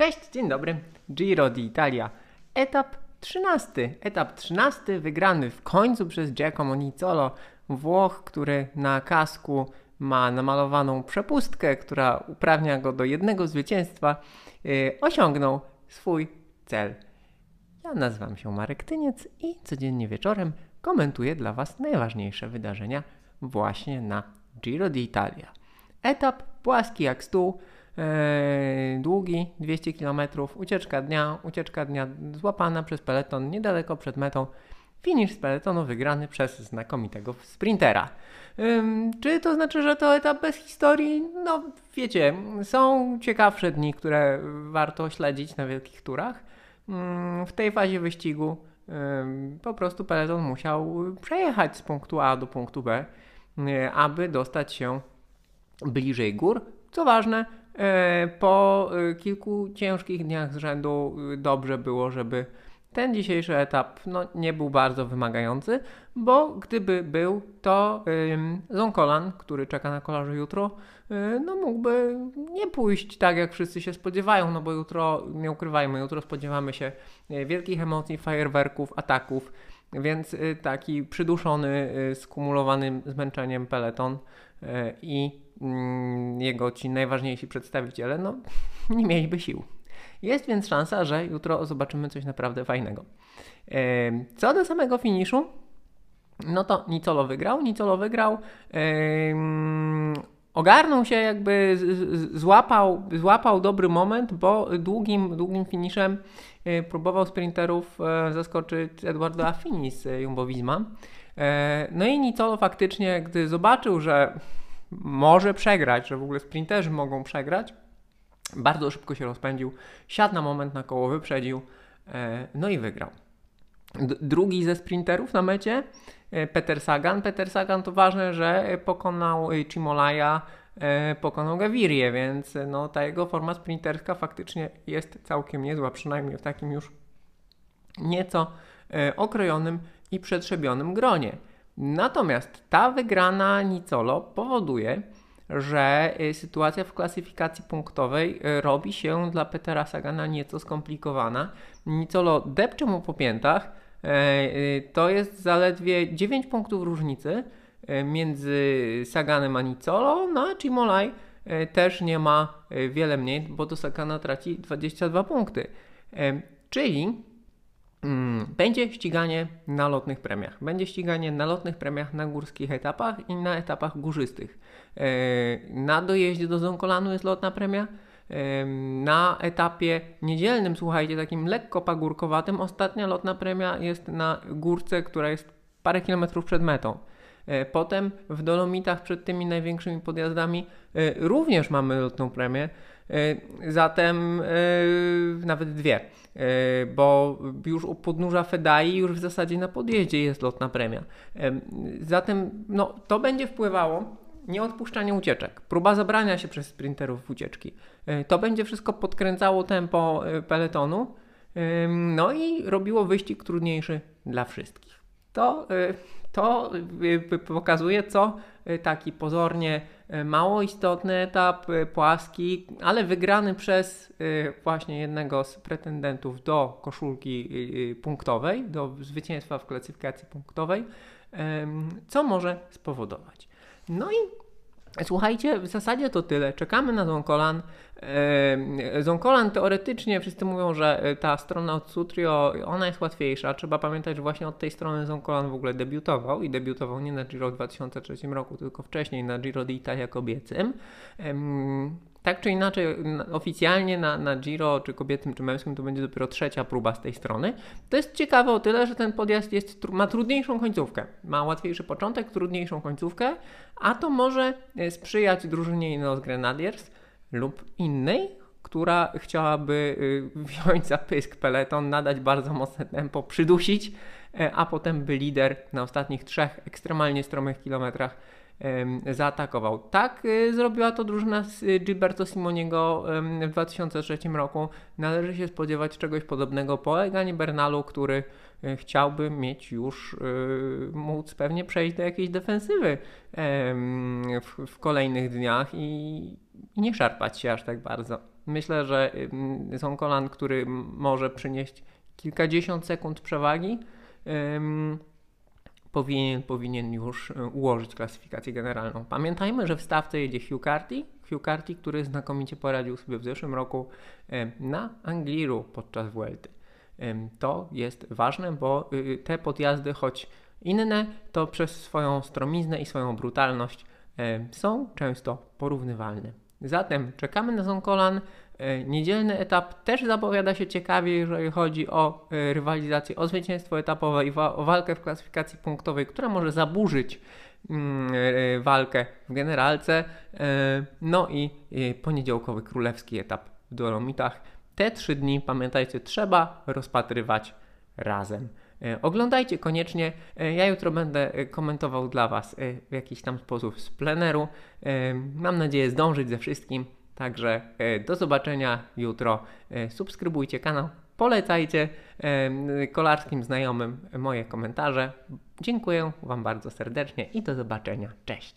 Cześć, dzień dobry. Giro d'Italia. Etap 13. Etap 13 wygrany w końcu przez Giacomo Nizzolo, Włoch, który na kasku ma namalowaną przepustkę, która uprawnia go do jednego zwycięstwa, yy, osiągnął swój cel. Ja nazywam się Marek Tyniec i codziennie wieczorem komentuję dla Was najważniejsze wydarzenia właśnie na Giro d'Italia. Etap płaski jak stół, długi 200 km, ucieczka dnia, ucieczka dnia złapana przez peleton niedaleko przed metą. Finisz z peletonu wygrany przez znakomitego sprintera. Ym, czy to znaczy, że to etap bez historii? No wiecie, są ciekawsze dni, które warto śledzić na wielkich turach. Ym, w tej fazie wyścigu ym, po prostu peleton musiał przejechać z punktu A do punktu B, y, aby dostać się bliżej gór. Co ważne, e, po e, kilku ciężkich dniach z rzędu e, dobrze było, żeby ten dzisiejszy etap no, nie był bardzo wymagający, bo gdyby był, to Zonkolan, który czeka na kolarze jutro, no mógłby nie pójść tak, jak wszyscy się spodziewają, no bo jutro, nie ukrywajmy, jutro spodziewamy się wielkich emocji, fajerwerków, ataków, więc taki przyduszony, skumulowanym zmęczeniem peleton i Mm, jego ci najważniejsi przedstawiciele, no nie mieliby sił. Jest więc szansa, że jutro zobaczymy coś naprawdę fajnego. Co do samego finiszu, no to Nicolo wygrał. Nicolo wygrał. Ogarnął się, jakby złapał, złapał dobry moment, bo długim, długim finiszem e, próbował sprinterów e, zaskoczyć Eduardo Affini z Jumbo Visma. E, no i Nicolo faktycznie, gdy zobaczył, że może przegrać, że w ogóle sprinterzy mogą przegrać. Bardzo szybko się rozpędził, siadł na moment na koło, wyprzedził, e, no i wygrał. Drugi ze sprinterów na mecie, e, Peter Sagan. Peter Sagan to ważne, że pokonał Chimolaya, e, pokonał Gavirię, więc no, ta jego forma sprinterska faktycznie jest całkiem niezła, przynajmniej w takim już nieco okrojonym i przetrzebionym gronie. Natomiast ta wygrana Nicolo powoduje, że sytuacja w klasyfikacji punktowej robi się dla Petera Sagana nieco skomplikowana. Nicolo depcze mu po piętach. E, y, to jest zaledwie 9 punktów różnicy e, między Saganem a Nicolo, no a Cimolaj e, też nie ma wiele mniej, bo do Sagana traci 22 punkty. Czyli Mm, będzie ściganie na lotnych premiach. Będzie ściganie na lotnych premiach na górskich etapach i na etapach górzystych. Na dojeździe do Zonkolanu jest lotna premia. E, na etapie niedzielnym, słuchajcie, takim lekko pagórkowatym, ostatnia lotna premia jest na górce, która jest parę kilometrów przed metą. E, potem w Dolomitach przed tymi największymi podjazdami również mamy lotną premię. Zatem nawet dwie. E, bo już u podnóża Fedai już w zasadzie na podjeździe jest lotna premia. Zatem no, to będzie wpływało nieodpuszczanie ucieczek, próba zabrania się przez sprinterów ucieczki. E, to będzie wszystko podkręcało tempo e, peletonu, no i robiło wyścig trudniejszy dla wszystkich. To, to pokazuje, co taki pozornie E, mało istotny etap, e, płaski, ale wygrany przez e, właśnie jednego z pretendentów do koszulki punktowej, do zwycięstwa w klasyfikacji punktowej, co może spowodować. No i Słuchajcie, w zasadzie to tyle. Czekamy na Zonkolan. Zonkolan teoretycznie wszyscy mówią, że ta strona od Sutrio, ona jest łatwiejsza. Trzeba pamiętać, że właśnie od tej strony Zonkolan w ogóle debiutował i debiutował nie na Giro w 2003 roku, tylko wcześniej na Giro d'Italia kobiecym. Tak czy inaczej, oficjalnie na, na Giro, czy kobiecym, czy męskim, to będzie dopiero trzecia próba z tej strony. To jest ciekawe o tyle, że ten podjazd jest, ma trudniejszą końcówkę. Ma łatwiejszy początek, trudniejszą końcówkę, a to może e, sprzyjać drużynie Ineos Grenadiers lub innej, która chciałaby y, wziąć za pysk peleton, nadać bardzo mocne tempo, przydusić, e, a potem by lider na ostatnich trzech ekstremalnie stromych kilometrach zaatakował. Tak y, zrobiła to drużyna y, Gilberto Simoniego w 2003 roku. Należy się spodziewać czegoś podobnego po Eganie Bernalu, który y, chciałby mieć już, móc pewnie przejść do jakiejś defensywy w, kolejnych dniach i, i nie szarpać się aż tak bardzo. Myślę, że Zonkolan, który może przynieść kilkadziesiąt sekund przewagi, powinien, powinien już e, ułożyć klasyfikację generalną. Pamiętajmy, że w stawce jedzie Hugh Carty, Hugh Carty, który znakomicie poradził sobie w zeszłym roku e, na Angliru podczas Vuelty. To jest ważne, bo te podjazdy, choć inne, to przez swoją stromiznę i swoją brutalność są często porównywalne. Zatem czekamy na Zonkolan. E, niedzielny etap też zapowiada się ciekawie, jeżeli chodzi o e, rywalizację, o zwycięstwo etapowe i o walkę w klasyfikacji punktowej, która może zaburzyć mm, e, walkę w generalce. No i poniedziałkowy królewski etap w Dolomitach. Te trzy dni, pamiętajcie, trzeba rozpatrywać razem. Oglądajcie koniecznie. Ja jutro będę komentował dla Was w jakiś tam sposób z pleneru. Mam nadzieję zdążyć ze wszystkim. Także e, do zobaczenia jutro. E, subskrybujcie kanał, polecajcie kolarskim znajomym moje komentarze. Dziękuję Wam bardzo serdecznie i do zobaczenia. Cześć.